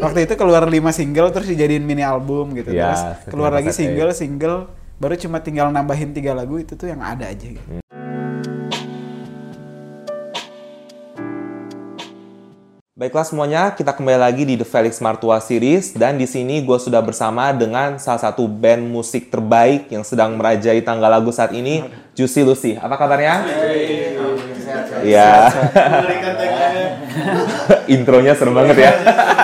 Waktu itu keluar 5 single terus dijadiin mini album gitu. Ya, terus keluar lagi kaset single, single baru cuma tinggal nambahin tiga lagu itu tuh yang ada aja gitu. Baiklah semuanya, kita kembali lagi di The Felix Martua Series dan di sini gue sudah bersama dengan salah satu band musik terbaik yang sedang merajai tanggal lagu saat ini, Juicy Lucy. Apa kabarnya? Iya. Intronya serem banget ya.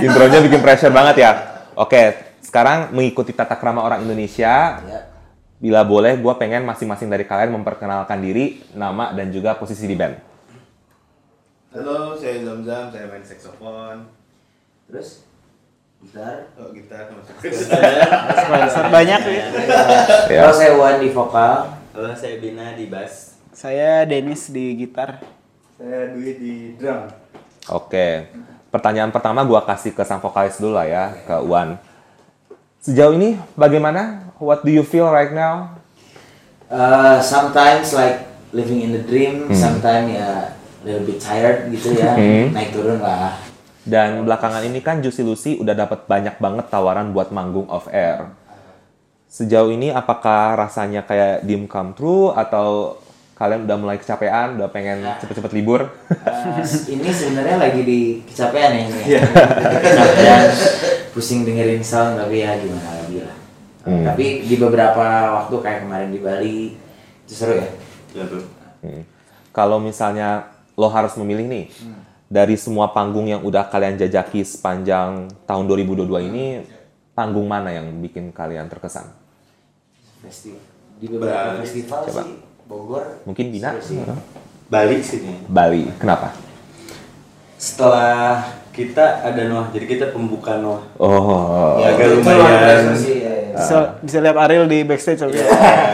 Intronya bikin pressure banget ya. Oke, sekarang mengikuti tata krama orang Indonesia. Bila boleh, gue pengen masing-masing dari kalian memperkenalkan diri, nama dan juga posisi di band. Halo, saya Zamzam, saya main saxophone. Terus gitar. Oh, gitar. Sponsor banyak ya. Ya. Kalau saya Wan di vokal. Halo, saya Bina di bass. Saya Dennis di gitar. saya Dwi di drum. Oke. Pertanyaan pertama gua kasih ke sang vokalis dulu lah ya, ke Wan. Sejauh ini bagaimana? What do you feel right now? Uh, sometimes like living in the dream, sometimes ya little bit tired gitu ya, Hmm. naik turun lah. Dan belakangan ini kan Juicy Lucy udah dapat banyak banget tawaran buat manggung off air. Sejauh ini apakah rasanya kayak dream come true atau kalian udah mulai kecapean, udah pengen cepet-cepet libur? Uh, ini sebenarnya lagi di kecapean ya ini. ya. kecapean, pusing dengerin sound tapi ya gimana lagi lah. Hmm. Tapi di beberapa waktu kayak kemarin di Bali itu seru ya. Ya tuh. Hmm. Kalau misalnya lo harus memilih nih dari semua panggung yang udah kalian jajaki sepanjang tahun 2022 ini, panggung mana yang bikin kalian terkesan? Festival. Di beberapa Bali. festival Coba. sih Bogor. Mungkin Bina? sih. Balik sini. Bali. Kenapa? Setelah kita ada Noah, jadi kita pembuka Noah. Oh. Ya, agak itu lumayan. ya, ya. Bisa, bisa lihat Ariel di backstage tapi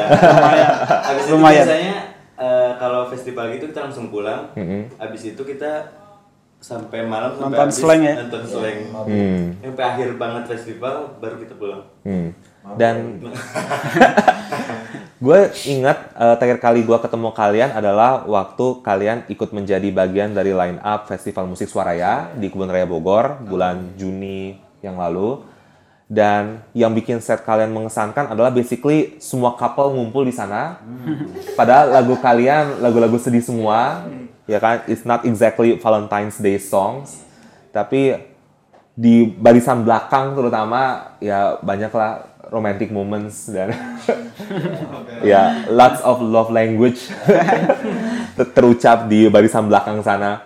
Abis itu Lumayan. biasanya eh, kalau festival gitu kita langsung pulang. Mm-mm. Abis itu kita sampai malam sampai Nonton habis slang ya? Nonton slang. Hmm. Sampai akhir banget festival baru kita pulang. Hmm. Dan gue ingat eh, terakhir kali gue ketemu kalian adalah waktu kalian ikut menjadi bagian dari line up Festival Musik Suaraya di Kebun Raya Bogor bulan Juni yang lalu. Dan yang bikin set kalian mengesankan adalah basically semua couple ngumpul di sana. Padahal lagu kalian lagu-lagu sedih semua, ya kan? It's not exactly Valentine's Day songs, tapi di barisan belakang terutama ya banyaklah romantic moments dan ya lots of love language ter- terucap di barisan belakang sana.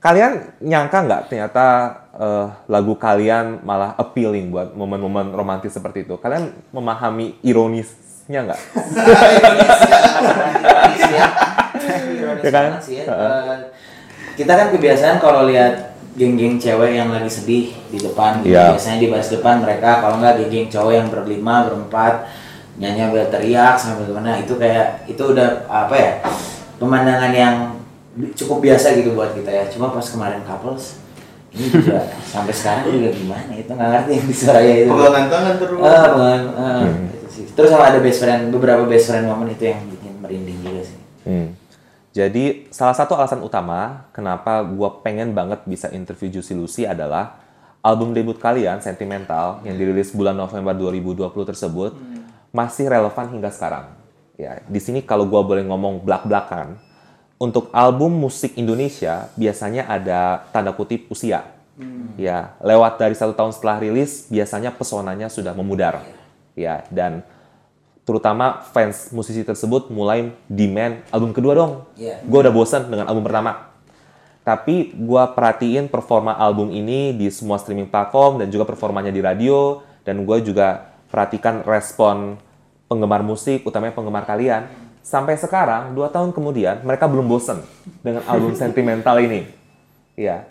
Kalian nyangka nggak ternyata eh, lagu kalian malah appealing buat momen-momen romantis seperti itu? Kalian memahami ironisnya nggak? Ironis ya. Ironis Ya kan? sih ya. Eh, kita kan kebiasaan kalau lihat geng-geng cewek yang lagi sedih di depan gitu. Iya. biasanya di baris depan mereka kalau nggak geng-geng cowok yang berlima berempat nyanyi sambil teriak sambil gimana itu kayak itu udah apa ya pemandangan yang cukup biasa gitu buat kita ya cuma pas kemarin couples ini juga sampai sekarang juga gimana itu nggak ngerti yang di Suraya itu Pegangan tangan terus. Ah, pegangan, itu sih. terus sama ada best friend beberapa best friend momen itu yang bikin merinding juga sih Hmm. Jadi salah satu alasan utama kenapa gue pengen banget bisa interview Juicy Lucy adalah album debut kalian Sentimental yang dirilis bulan November 2020 tersebut masih relevan hingga sekarang. Ya, di sini kalau gue boleh ngomong belak-belakan, untuk album musik Indonesia biasanya ada tanda kutip usia. Ya, lewat dari satu tahun setelah rilis biasanya pesonanya sudah memudar. Ya, dan terutama fans musisi tersebut mulai demand album kedua dong. Iya. Gue udah bosan dengan album pertama. Tapi gue perhatiin performa album ini di semua streaming platform dan juga performanya di radio dan gue juga perhatikan respon penggemar musik, utamanya penggemar kalian. Sampai sekarang, dua tahun kemudian, mereka belum bosen dengan album sentimental ini. Iya.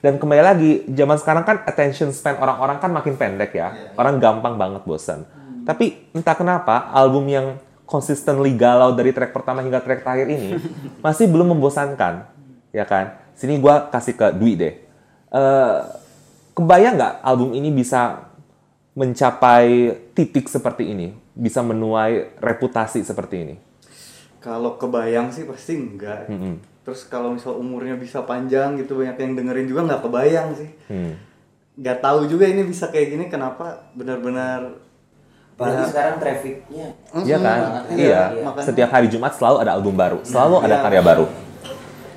Dan kembali lagi, zaman sekarang kan attention span orang-orang kan makin pendek ya. Orang gampang banget bosen. Tapi entah kenapa album yang consistently galau dari track pertama hingga track terakhir ini masih belum membosankan, ya kan? Sini gua kasih ke Dwi deh. Eh, kebayang nggak album ini bisa mencapai titik seperti ini, bisa menuai reputasi seperti ini? Kalau kebayang sih pasti enggak. Mm-mm. terus kalau misal umurnya bisa panjang gitu banyak yang dengerin juga nggak kebayang sih Hmm. nggak tahu juga ini bisa kayak gini kenapa benar-benar Apalagi Ya. sekarang trafficnya Iya kan? banget. Iya. Iya. Makanya- Setiap hari Jumat selalu ada album baru, selalu ada Iya. karya baru.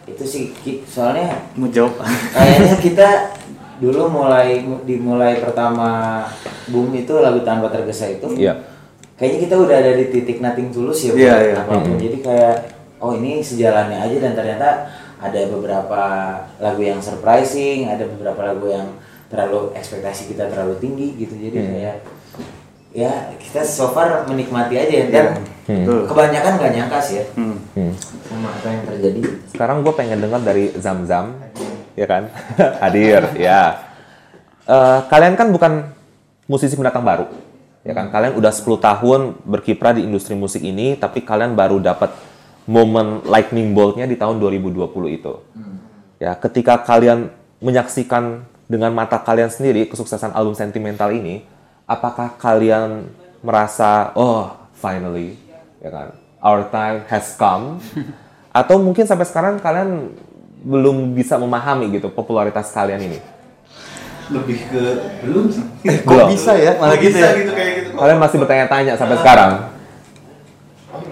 Itu sih soalnya mau jawab kayaknya kita dulu mulai dimulai pertama boom itu lagu tanpa tergesa itu Iya. kayaknya kita udah ada di titik nothing tulus ya Iya, iya. apa pun jadi kayak oh ini sejalannya aja dan ternyata ada beberapa lagu yang surprising ada beberapa lagu yang terlalu ekspektasi kita terlalu tinggi gitu jadi Hmm. kayak ya kita so far menikmati aja ya dan Betul. kebanyakan gak nyangka sih ya Hmm. Hmm. sama apa yang terjadi Sekarang gue pengen dengar dari Zam Zam, ya kan? Hadir, ya. Eh, kalian kan bukan musisi pendatang baru, ya kan? Kalian udah 10 tahun berkiprah di industri musik ini, tapi kalian baru dapat momen lightning bolt-nya di tahun 2020 itu. Ya, ketika kalian menyaksikan dengan mata kalian sendiri kesuksesan album sentimental ini, apakah kalian merasa oh finally, ya kan? Our time has come. Atau mungkin sampai sekarang kalian belum bisa memahami gitu popularitas kalian ini. Lebih ke belum sih. Eh, kok Belum. bisa ya malah gitu bisa ya gitu kayak gitu. Kalian masih bertanya-tanya sampai sekarang.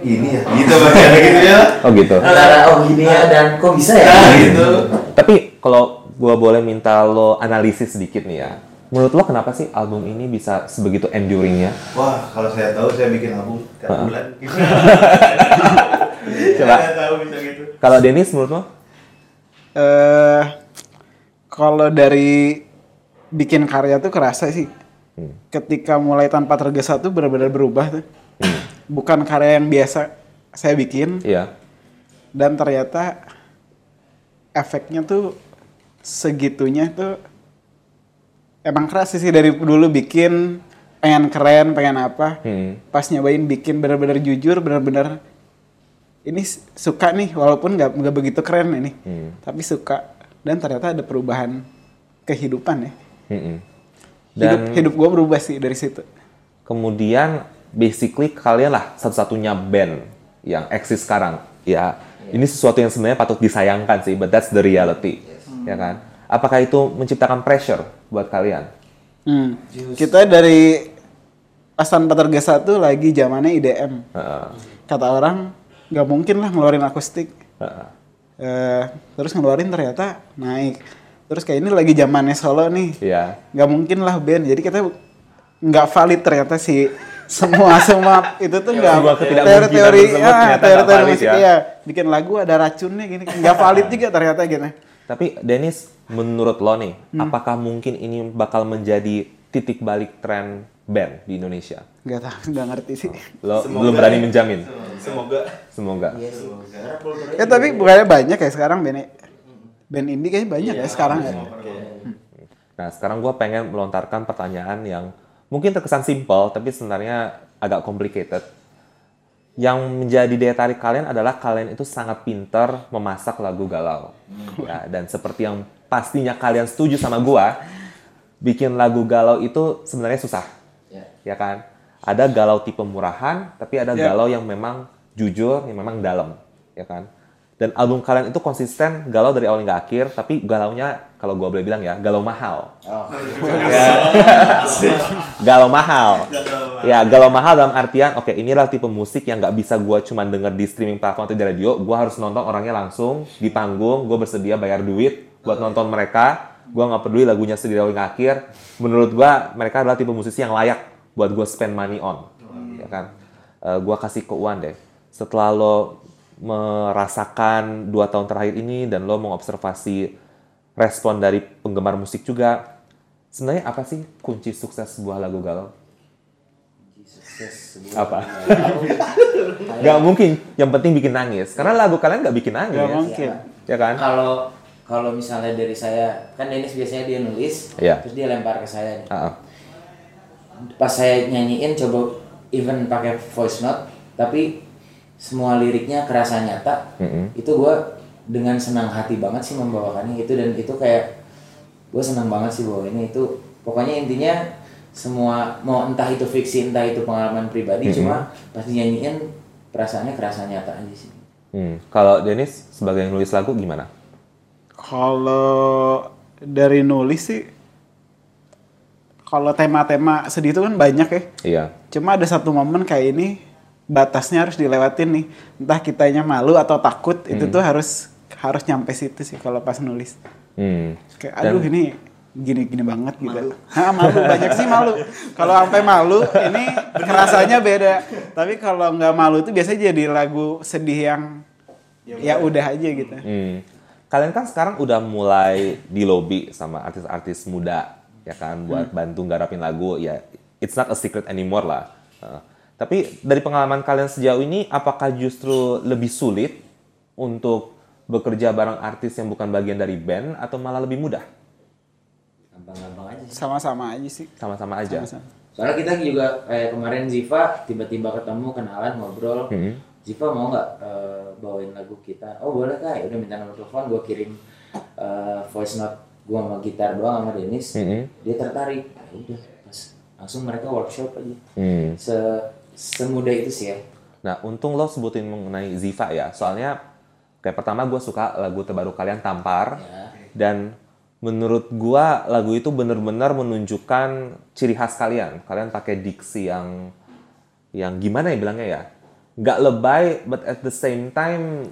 Ini ya. Gitu ada gitu ya. Oh gitu. antara oh gini ya dan kok bisa ya Nah, gitu. Tapi kalau gua boleh minta lo analisis sedikit nih ya. Menurut lo kenapa sih album ini bisa sebegitu enduringnya? Wah, kalau saya tahu saya bikin album tiap Heeh. bulan. Coba. Saya tahu bisa gitu. Kalau Dennis menurut lo? eh kalau dari bikin karya tuh kerasa sih. Hmm. Ketika mulai tanpa tergesa tuh benar-benar berubah tuh. Bukan karya yang biasa saya bikin Iya. dan ternyata efeknya tuh segitunya tuh emang keras sih dari dulu bikin pengen keren, pengen apa. Hmm. Pas nyobain bikin benar-benar jujur, benar-benar ini suka nih walaupun nggak nggak begitu keren ini. Hmm. Tapi suka dan ternyata ada perubahan kehidupan ya. Hidup Dan hidup gua berubah sih dari situ. kemudian basically kalian lah satu-satunya band yang eksis sekarang. Ya, ini sesuatu yang sebenarnya patut disayangkan sih, but that's the reality. Ya kan? Apakah itu menciptakan pressure buat kalian? Hmm. Kita dari pas tanpa tergesa tuh lagi zamannya IDM. Heeh. Kata orang nggak mungkin lah ngeluarin akustik. Heeh. Eh, terus ngeluarin ternyata naik. Terus kayak ini lagi zamannya solo nih. Iya. Nggak mungkin lah band. Jadi kita nggak valid ternyata si semua semua itu tuh nggak teori-teori tersebut ah, ternyata nggak teori-teori musik ya. iya. bikin lagu ada racunnya gini nggak valid juga ternyata gitu Tapi Dennis, menurut lo nih, apakah mungkin ini bakal menjadi titik balik tren band di Indonesia? nggak tahu nggak ngerti sih Lo Semoga belum berani ya. menjamin. Semoga. Semoga. Iya kulturnya ya tapi bukannya banyak ya sekarang band band indie kayaknya banyak ya sekarang ya Nah, sekarang gue pengen melontarkan pertanyaan yang mungkin terkesan simple, tapi sebenarnya agak complicated. Yang menjadi daya tarik kalian adalah kalian itu sangat pinter memasak lagu galau. Ya, dan seperti yang pastinya kalian setuju sama gua, bikin lagu galau itu sebenarnya susah. Ya. Ya kan? Ada galau tipe murahan, tapi ada Ya. galau yang memang jujur, yang memang dalam. Ya kan? Dan album kalian itu konsisten galau dari awal hingga akhir, tapi galaunya kalau gua boleh bilang ya, galau mahal. Oh. galau mahal. Ya, galau mahal dalam artian, oke inilah tipe musik yang nggak bisa gua cuman denger di streaming platform atau di radio, gua harus nonton orangnya langsung di panggung, gua bersedia bayar duit buat nonton mereka, gua nggak peduli lagunya sedih dari awal hingga akhir. Menurut gua mereka adalah tipe musisi yang layak buat gua spend money on, ya kan? Eh, gua kasih ke Uwan deh. Setelah lo merasakan dua tahun terakhir ini dan lo mengobservasi respon dari penggemar musik juga, sebenarnya apa sih kunci sukses sebuah lagu galau? Sukses Apa? Gak mungkin. Yang penting bikin nangis. Karena lagu kalian gak bikin nangis. nggak mungkin Ya kan? Kalau kalau misalnya dari saya kan Dennis biasanya dia nulis, Iya. terus dia lempar ke saya. nih. Ah, ah. Pas saya nyanyiin coba even pakai voice note, tapi semua liriknya kerasa nyata. Mm-mm. Itu gua dengan senang hati banget sih membawakannya itu dan itu kayak gue senang banget sih bahwa ini itu pokoknya intinya semua mau entah itu fiksi entah itu pengalaman pribadi Mhm. cuma pas dinyanyiin perasaannya kerasa nyata aja sih Hmm. Kalau Dennis sebagai yang nulis lagu gimana? Kalau dari nulis sih, kalau tema-tema sedih itu kan banyak ya. Iya. Cuma ada satu momen kayak ini batasnya harus dilewatin nih. Entah kitanya malu atau takut, itu tuh harus harus nyampe situ sih kalau pas nulis. Hmm. Kayak aduh ini gini-gini banget gitu. Malu. malu banyak sih malu. Kalau sampai malu ini kerasanya beda. Tapi kalau nggak malu itu biasanya jadi lagu sedih yang ya udah aja gitu. Hmm. Kalian kan sekarang udah mulai di lobby sama artis-artis muda, ya kan, buat bantu garapin lagu. Ya, it's not a secret anymore lah. Uh, tapi dari pengalaman kalian sejauh ini, apakah justru lebih sulit untuk bekerja bareng artis yang bukan bagian dari band, atau malah lebih mudah? gampang-gampang aja sih Sama-sama aja sih. Sama-sama aja. Sama-sama. soalnya kita juga kayak kemarin Ziva tiba-tiba ketemu kenalan ngobrol Hmm. Ziva mau nggak eh, bawain lagu kita oh boleh kak ya udah minta nomor telepon gue kirim eh, voice note gue sama gitar doang sama Dennis Hmm. dia tertarik ya udah pas langsung mereka workshop aja Hmm. se semudah itu sih ya Nah, untung lo sebutin mengenai Ziva ya. Soalnya kayak pertama gue suka lagu terbaru kalian Tampar. Ya. Dan menurut gua lagu itu bener-bener menunjukkan ciri khas kalian. Kalian pakai diksi yang yang gimana ya bilangnya ya? Nggak lebay, but at the same time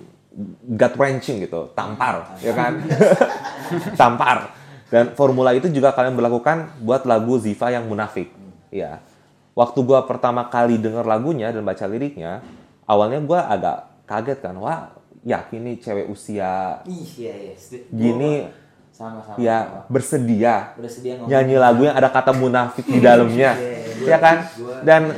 gut wrenching gitu. Tampar, ya kan? Tampar. Dan formula itu juga kalian berlakukan buat lagu Ziva yang munafik. Ya. Waktu gua pertama kali denger lagunya dan baca liriknya, awalnya gua agak kaget kan. Wah, yakin nih cewek usia ih iya iya. Gini, sama sama ya sama. bersedia bersedia nyanyi lagu yang ada kata munafik di dalamnya, ya kan? Dan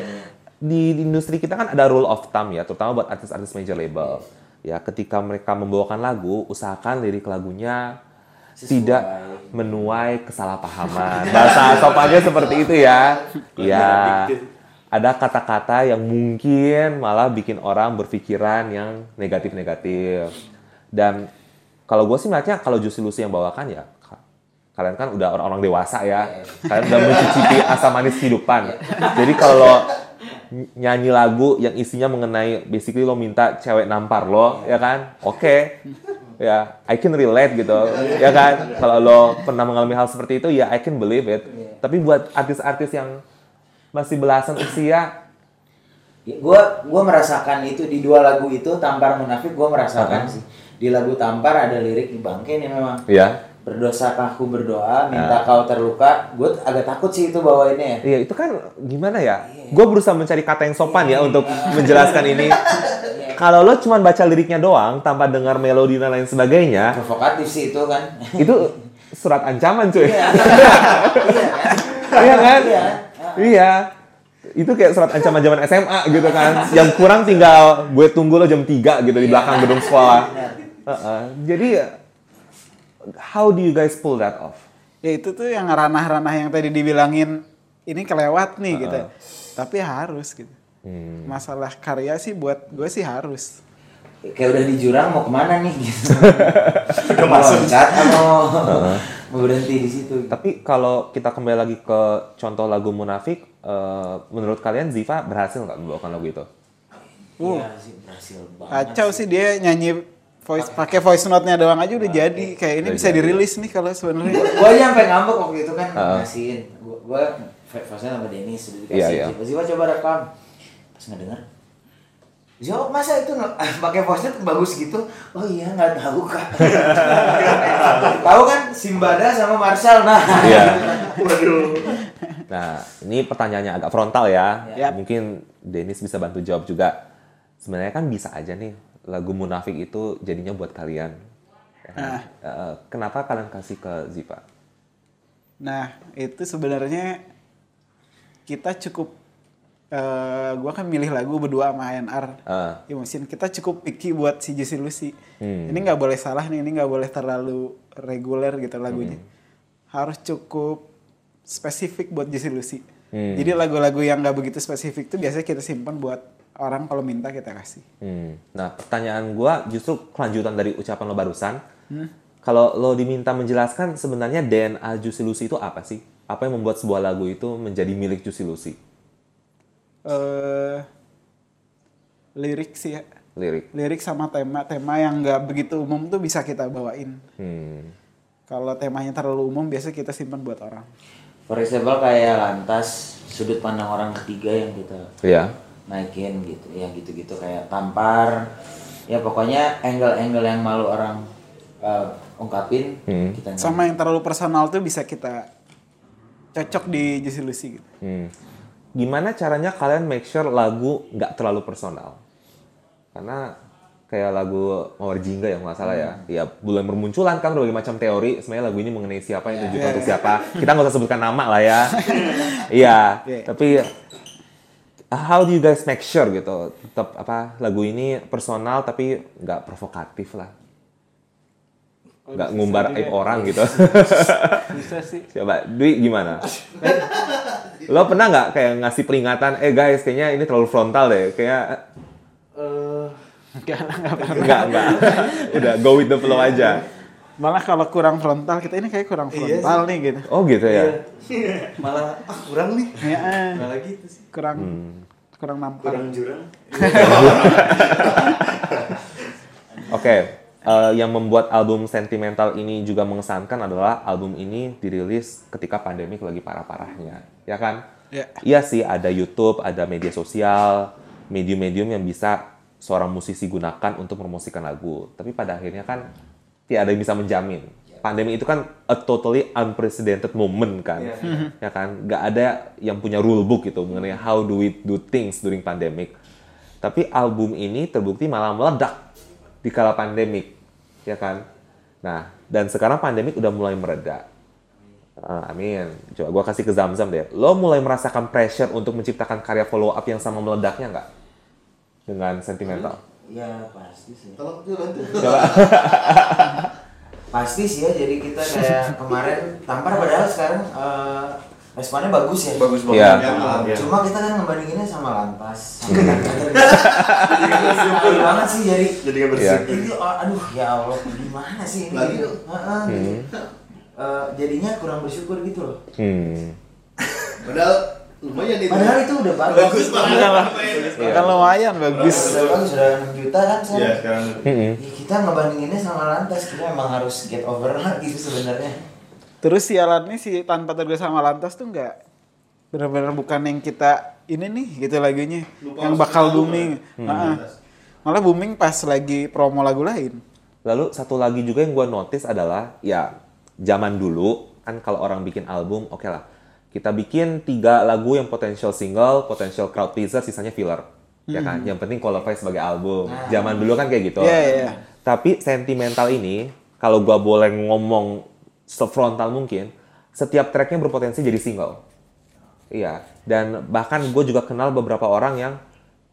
di, di industri kita kan ada rule of thumb ya, terutama buat artis-artis major label. Ya, ketika mereka membawakan lagu, usahakan lirik lagunya tidak menuai kesalahpahaman. Bahasa sopannya seperti itu ya. Ya, ada kata-kata yang mungkin malah bikin orang berpikiran yang negatif-negatif. Dan kalau gue sih melihatnya kalau Juicy Lucy yang bawakan ya ka- kalian kan udah orang-orang dewasa ya. Kalian udah mencicipi asam manis kehidupan. Jadi kalau ny- nyanyi lagu yang isinya mengenai basically lo minta cewek nampar lo, ya kan? Oke. Ya, I can relate gitu. Ya kan? Kalau lo pernah mengalami hal seperti itu ya I can believe it. Tapi buat artis-artis yang masih belasan usia, Ya, gua gua merasakan itu di dua lagu itu Tampar Munafik gua merasakan Uh-huh. sih. Di lagu Tampar ada lirik di bangke nih memang. ya. Berdosakah aku berdoa, minta kau terluka. Gue agak takut sih itu bawainnya ya. Iya itu kan gimana ya? Gue berusaha mencari kata yang sopan ya untuk menjelaskan ini. Kalau lo cuma baca liriknya doang tanpa dengar melodi dan lain sebagainya, Provokatif sih itu kan. itu surat ancaman cuy. Iya. Iya kan? Iya kan? Iya. Iya. Itu kayak surat ancaman zaman SMA gitu kan. Yang kurang tinggal gue tunggu lo jam 3 gitu di belakang gedung sekolah. Benar. Heeh. Jadi how do you guys pull that off? Ya itu tuh yang ranah-ranah yang tadi dibilangin ini kelewat nih gitu. Tapi harus gitu. Hmm. Masalah karya sih buat gue sih harus. Kayak udah di jurang mau ke mana nih gitu. udah masuk. Loncat atau mau berhenti di situ. Tapi kalau kita kembali lagi ke contoh lagu Munafik, eh, menurut kalian Ziva berhasil nggak membawakan lagu itu? Iya sih berhasil banget. Kacau sih dia nyanyi voice pakai voice note-nya doang aja udah jadi. Kayak ini Udah bisa jadi. dirilis nih kalau sebenarnya. gue aja sampai ngambek waktu itu kan Heeh. ngasihin gue gue Fase sama Dennis sudah dikasih Iya, iya. Ziva, Ziva coba rekam pas ngedenger Ziva masa itu pakai voice note bagus gitu oh iya nggak tahu kak tahu kan Simbada sama Marcel nah Iya. waduh Nah, ini pertanyaannya agak frontal ya. Yap. Mungkin Dennis bisa bantu jawab juga. Sebenarnya kan bisa aja nih lagu Munafik itu jadinya buat kalian. Ya kan? Eh, kenapa kalian kasih ke Ziva? Nah, itu sebenarnya kita cukup eh gua kan milih lagu berdua sama ANR. Eh, Ya mungkin kita cukup picky buat si Juicy Lucy. Hmm. Ini nggak boleh salah nih, ini nggak boleh terlalu reguler gitu lagunya. Hmm. Harus cukup spesifik buat Juicy Lucy. Hmm. Jadi lagu-lagu yang nggak begitu spesifik tuh biasanya kita simpan buat orang kalau minta kita kasih. hmm. Nah, pertanyaan gua justru kelanjutan dari ucapan lo barusan. Kalau lo diminta menjelaskan sebenarnya DNA Juicy Lucy itu apa sih? Apa yang membuat sebuah lagu itu menjadi milik Juicy Lucy? Eh lirik sih ya. lirik. lirik sama tema-tema yang nggak begitu umum tuh bisa kita bawain. Hmm. Kalau temanya terlalu umum biasa kita simpan buat orang. For example kayak lantas sudut pandang orang ketiga yang kita Iya. naikin gitu ya gitu-gitu kayak tampar ya pokoknya angle-angle yang malu orang uh, ungkapin Hmm. kita Sama yang terlalu personal tuh bisa kita cocok di Juicy Lucy gitu. Hmm. Gimana caranya kalian make sure lagu nggak terlalu personal? Karena kayak lagu Mawar Jingga yang nggak salah ya, ya mulai bermunculan kan berbagai macam teori. Sebenarnya lagu ini mengenai siapa yang ditujukan untuk siapa. Kita nggak usah sebutkan nama lah ya. Iya, Iya. tapi how do you guys make sure gitu tetap apa lagu ini personal tapi nggak provokatif lah nggak ngumbar aib orang gitu Bisa sih. coba Dwi gimana lo pernah nggak kayak ngasih peringatan eh guys kayaknya ini terlalu frontal deh kayak Eh, Enggak lah, enggak pernah. nggak nggak udah go with the flow aja Malah kalau kurang frontal, kita ini kayak kurang Iya frontal nih gitu. oh gitu ya malah ah, kurang nih. Ya, eh, Malah gitu sih. kurang Hmm. kurang nampak. Kurang jurang. Oke, eh, yang membuat album sentimental ini juga mengesankan adalah album ini dirilis ketika pandemi lagi parah-parahnya, ya kan? Ya. Iya sih, ada YouTube, ada media sosial, medium-medium yang bisa seorang musisi gunakan untuk mempromosikan lagu. Tapi pada akhirnya kan tidak ada yang bisa menjamin. Pandemi itu kan a totally unprecedented moment kan, ya kan? Gak ada yang punya rule book gitu mengenai how do we do things during pandemic. Tapi album ini terbukti malah meledak di kala pandemik, ya kan? Nah, dan sekarang pandemik udah mulai mereda. Ah, amin. Coba gua kasih ke Zamzam deh. Lo mulai merasakan pressure untuk menciptakan karya follow up yang sama meledaknya nggak? Dengan sentimental. ya pasti sih Tolong dulu tuh. pasti sih ya jadi kita kayak kemarin tampar padahal sekarang eh, responnya bagus ya Bagus banget. Iya. Ya, cuma kita kan ngebandinginnya sama lantas sama Jadi banget sih jadi Jadi nggak bersih. Iya. jadi oh, aduh ya allah gimana sih ini gitu. gitu. Eh, jadinya kurang bersyukur gitu loh Hmm. Padahal lumayan itu. padahal itu udah bagus bagus banget. Kan lumayan bagus. udah bagus udah 6 juta kan Iya, sekarang sekarang. Mm-mm. Ya, kita ngebandinginnya sama lantas kita emang harus get over lah gitu sebenarnya Terus sialan nih si tanpa tergesa sama lantas tuh nggak benar-benar bukan yang kita ini nih gitu lagunya Lupa yang bakal booming. kan? Heeh. Malah booming pas lagi promo lagu lain. Lalu satu lagi juga yang gue notice adalah ya zaman dulu kan kalau orang bikin album oke lah kita bikin tiga lagu yang potential single, potential crowd pleaser, sisanya filler, ya kan? Yang penting qualify sebagai album. Zaman dulu kan kayak gitu. Iya, iya, iya. Tapi sentimental ini kalau gua boleh ngomong sefrontal mungkin, setiap tracknya berpotensi jadi single. Iya, dan bahkan gue juga kenal beberapa orang yang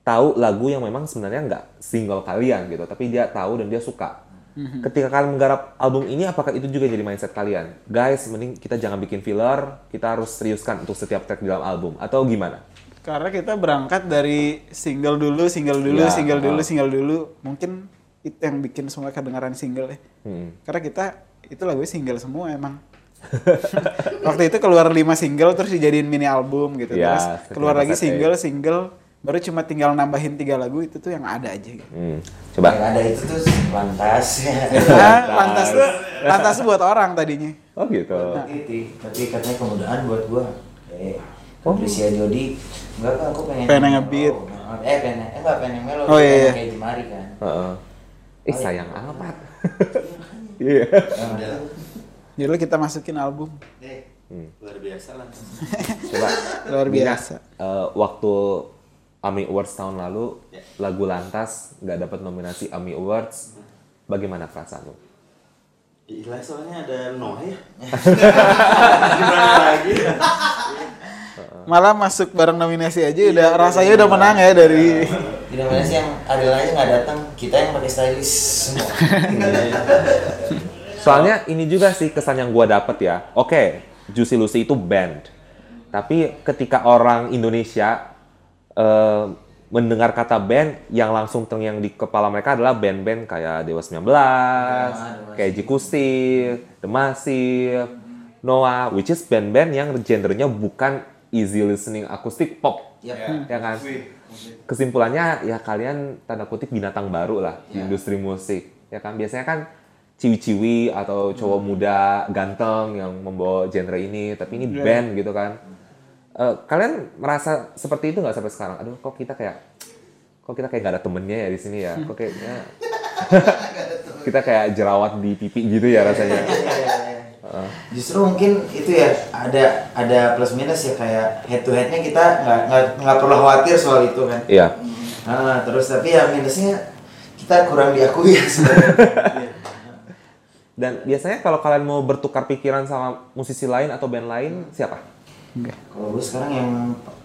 tahu lagu yang memang sebenarnya nggak single kalian gitu, tapi dia tahu dan dia suka. Ketika kalian menggarap album ini, apakah itu juga jadi mindset kalian? Guys, mending kita jangan bikin filler, kita harus seriuskan untuk setiap track di dalam album, atau gimana? Karena kita berangkat dari single dulu, single dulu, Ya, single dulu, single dulu. Mungkin itu yang bikin semua kedengaran single ya. Hmm. Karena kita itu lagu single semua emang. Waktu itu keluar 5 single terus dijadiin mini album gitu. Ya, terus keluar lagi kaset single, single baru cuma tinggal nambahin tiga lagu itu tuh yang ada aja gitu. Hmm. yang Coba. ada itu tuh lantas Nah, lantas tuh lantas tuh buat orang tadinya. Oh gitu. Tapi- tapi katanya kemudahan buat gua eh Patricia Jody enggak kan aku pengen Pengen nge-beat. melo. eh pengen eh enggak pengen melo Oh, iya, iya. kayak Jemari kan Heeh. Ih sayang amat. Iya. Jadi kita masukin album Eh, Hmm. luar biasa lah. Coba. luar Mina, biasa. eh, waktu AMI Awards tahun lalu, lagu Lantas nggak dapat nominasi AMI Awards. Bagaimana perasaan lu? Gila soalnya ada Noah ya. Gimana lagi? Malah masuk bareng nominasi aja udah rasanya udah menang ya dari di nominasi yang Ariel aja nggak datang kita yang pakai stylist semua. Soalnya ini juga sih kesan yang gua dapet ya. Oke, Juicy Lucy itu band. Tapi ketika orang Indonesia eh, mendengar kata band, yang langsung terngiang di kepala mereka adalah band-band kayak Dewa 19, kayak Jikusi, The Massive, Noah, which is band-band yang genrenya bukan easy listening akustik pop. Yap. Ya. Kan? kesimpulannya ya kalian tanda kutip binatang baru lah di industri musik. Ya kan? Biasanya kan ciwi-ciwi atau cowok muda ganteng yang membawa genre ini tapi ini band gitu kan. Eh, kalian merasa seperti itu nggak sampai sekarang? Aduh kok kita kayak kok kita kayak gak ada temennya ya di sini ya? Kok kayaknya kita kayak jerawat di pipi gitu ya rasanya Justru mungkin itu ya ada ada plus minus ya kayak head to headnya kita nggak nggak nggak perlu khawatir soal itu kan. iya Ah, terus tapi ya minusnya kita kurang diakui ya sebenarnya. dan biasanya kalau kalian mau bertukar pikiran sama musisi lain atau band lain siapa Kalau gue sekarang yang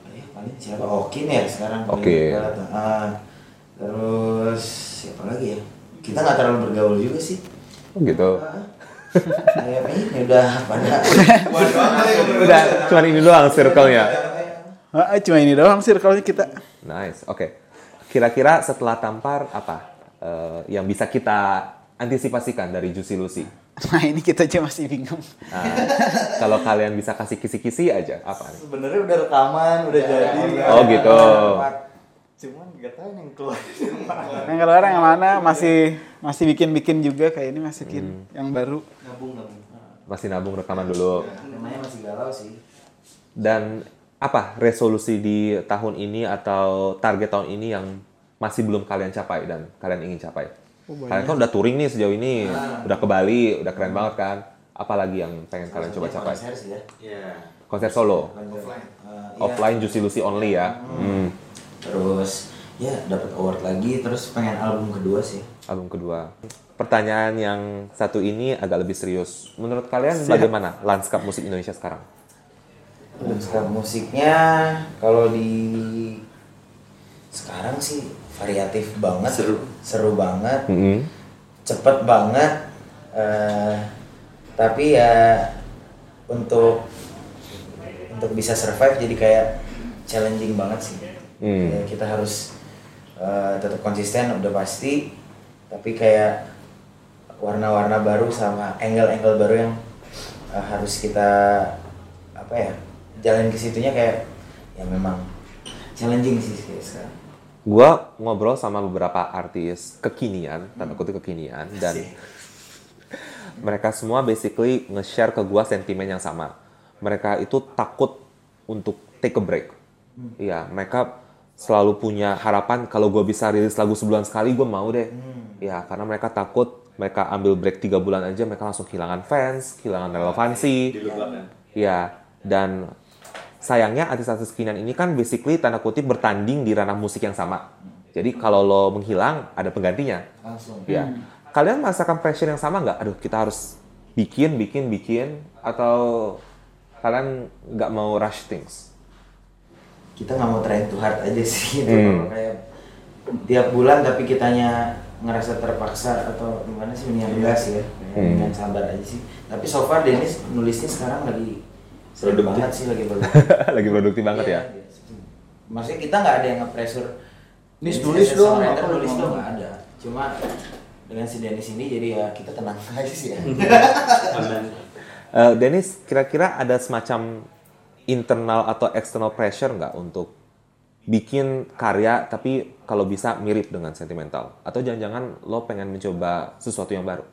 eh, paling siapa Okin ya sekarang. Okin. dekat. Ah, terus siapa lagi ya? Kita nggak terlalu bergaul juga sih. oh gitu Ah, Kayak ini udah pada. udah cuman ini doang circle-nya cuma ini doang circle-nya kita. Nice, oke. Kira-kira setelah tampar apa eh, yang bisa kita antisipasikan dari Juicy Lucy? Nah ini kita aja masih bingung. Nah, kalau kalian bisa kasih kisi-kisi aja, apa nih? Sebenarnya udah rekaman, udah jadi. Oh gitu. Cuman gak tahu yang keluar. Yang keluar yang mana masih masih bikin-bikin juga kayak ini masukin yang baru. Nabung nabung. Masih nabung rekaman dulu. Namanya masih galau sih. Dan apa resolusi di tahun ini atau target tahun ini yang masih belum kalian capai dan kalian ingin capai? kalian kan udah touring nih sejauh ini, udah ke Bali, udah keren banget kan? Apalagi yang pengen kalian coba capai? Konser sih ya. Iya. Konser solo, Offline. offline Juicy Lucy only ya. Hmm. Terus ya dapat award lagi terus pengen album kedua sih. album kedua. Pertanyaan yang satu ini agak lebih serius. Menurut kalian bagaimana lanskap musik Indonesia sekarang? Lanskap musiknya kalau di sekarang sih variatif banget, Seru. seru banget, Mm-mm. cepet banget. eh, tapi ya untuk untuk bisa survive jadi kayak challenging banget sih. Hmm. Ya, kita harus eh, tetap konsisten udah pasti, tapi kayak warna-warna baru sama angle-angle baru yang eh, harus kita apa ya jalan ke situnya kayak ya memang challenging sih sekarang. Gua ngobrol sama beberapa artis kekinian, tanda kutip kekinian, dan mereka semua basically nge-share ke gua sentimen yang sama. Mereka itu takut untuk take a break. Iya, mereka selalu punya harapan kalau gua bisa rilis lagu sebulan sekali, gua mau deh. Iya, karena mereka takut mereka ambil break tiga bulan aja, mereka langsung kehilangan fans, kehilangan relevansi. Iya, dan sayangnya artis-artis kekinian ini kan basically tanda kutip bertanding di ranah musik yang sama. Jadi kalau lo menghilang, ada penggantinya. Langsung. Ya. Kalian merasakan pressure yang sama nggak? Aduh, kita harus bikin, bikin, bikin, atau kalian nggak mau rush things? Kita nggak mau trying too hard aja sih gitu Hmm. Kalau kayak tiap bulan tapi kitanya ngerasa terpaksa atau gimana sih mendingan sih ya Hmm. mendingan sabar aja sih tapi so far Dennis nulisnya sekarang lagi Produktif. banget sih lagi produktif Lagi produktif banget ya? Iya, iya. maksudnya kita nggak ada yang nge-pressure Nis, nulis dong, apa nulis dong nggak ada cuma dengan si Dennis ini jadi ya kita tenang aja sih ya Aman. Eh, Dennis, kira-kira ada semacam internal atau external pressure nggak untuk bikin karya tapi kalau bisa mirip dengan sentimental? Atau jangan-jangan lo pengen mencoba sesuatu yang baru?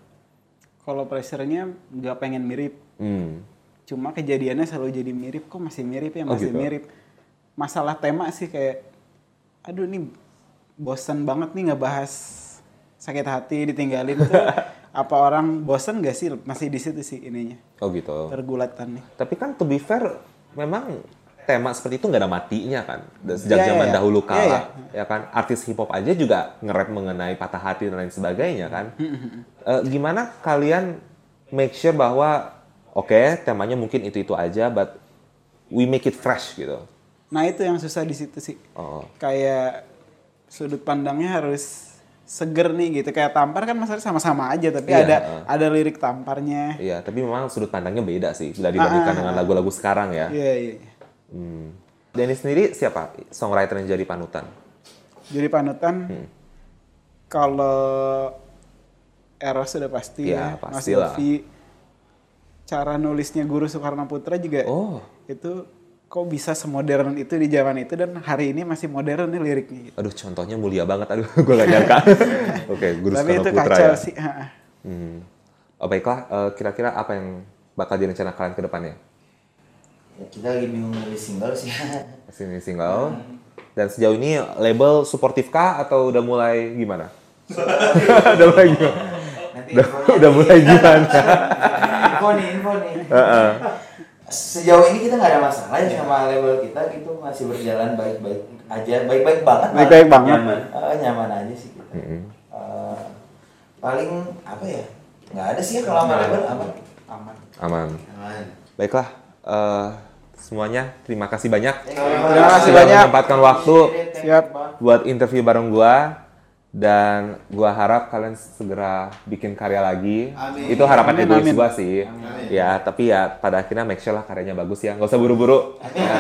Kalau pressure-nya nggak pengen mirip, Hmm. cuma kejadiannya selalu jadi mirip. Kok masih mirip ya Oh, masih gitu. mirip. Masalah tema sih kayak, aduh nih bosan banget nih ngebahas sakit hati ditinggalin tuh. apa orang bosan gak sih masih di situ sih ininya Oh gitu. pergulatannya. Tapi kan to be fair, memang tema seperti itu nggak ada matinya kan. Sejak Iya, iya, zaman iya. dahulu Iya, kala, iya. ya kan. Artis hip hop aja juga nge-rap mengenai patah hati dan lain sebagainya kan. Eh, gimana kalian make sure bahwa oke temanya mungkin itu itu aja, but we make it fresh gitu. Nah itu yang susah di situ sih. Oh. Kayak sudut pandangnya harus seger nih gitu. Kayak tampar kan masalahnya sama-sama aja, tapi Iya, ada ada lirik tamparnya. Iya, tapi memang sudut pandangnya beda sih bila dibandingkan Ah, ah, dengan ah. lagu-lagu sekarang ya. Iya iya. Hmm. Dennis sendiri siapa songwriter yang jadi panutan? Jadi panutan Hmm. kalau Eros sudah pasti Iya, ya, Mas pastilah. Yofi. Cara nulisnya Guru Soekarno Putra juga Oh. itu kok bisa semodern itu di zaman itu dan hari ini masih modern nih liriknya gitu. Aduh, contohnya mulia banget. Aduh, gue gak nyangka. Oke, Guru Tapi itu Putra kacau ya. sih. ha. Hmm. Oh, baiklah, eh, kira-kira apa yang bakal direncanakan kalian ke depannya? Ya, kita lagi bingung rilis single sih. Masih ini single. Dan sejauh ini label suportif kah atau udah mulai gimana? udah mulai gimana? Nanti Udah, udah mulai gimana? info nih, info nih. Heeh. Sejauh ini kita nggak ada masalah ya sama label kita gitu masih berjalan baik-baik aja, baik-baik banget. Baik-baik banget. Nyaman. Eh, nyaman aja sih kita. Mm-mm. Eh, paling apa ya? Nggak ada sih ya kalau sama label aman. Aman. Aman. Aman. Baiklah, eh, semuanya terima kasih banyak Terima kasih sudah banyak. menyempatkan waktu Siap. buat interview bareng gua dan gua harap kalian segera bikin karya lagi. Amin. Itu harapan Amin, egois amin. gua sih. Ya, tapi ya pada akhirnya make sure lah karyanya bagus ya. Nggak usah buru-buru. Ya.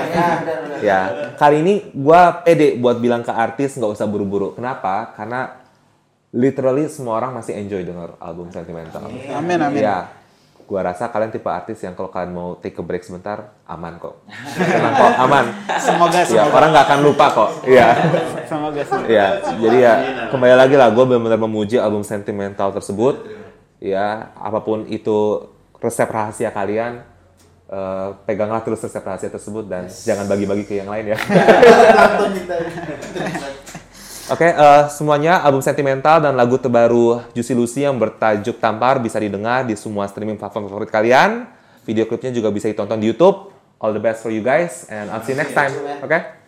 Ya, kali ini gua pede buat bilang ke artis nggak usah buru-buru. Kenapa? Karena literally semua orang masih enjoy denger album Sentimental. Amin, amin. Ya, gua rasa kalian tipe artis yang kalau kalian mau take a break sebentar, aman kok. Tenang kok, aman. Semoga Ya, semoga orang nggak akan lupa kok. Iya. semoga semoga. Ya, jadi ya kembali lagi lah gue benar-benar memuji album Sentimental tersebut. Ya, apa pun itu resep rahasia kalian, eh, peganglah terus resep rahasia tersebut dan jangan bagi-bagi ke yang lain ya. Oke, eh, semuanya album Sentimental dan lagu terbaru Juicy Lucy yang bertajuk Tampar bisa didengar di semua streaming platform favorit kalian. Video klipnya juga bisa ditonton di YouTube. All the best for you guys and I'll see you next time. Oke?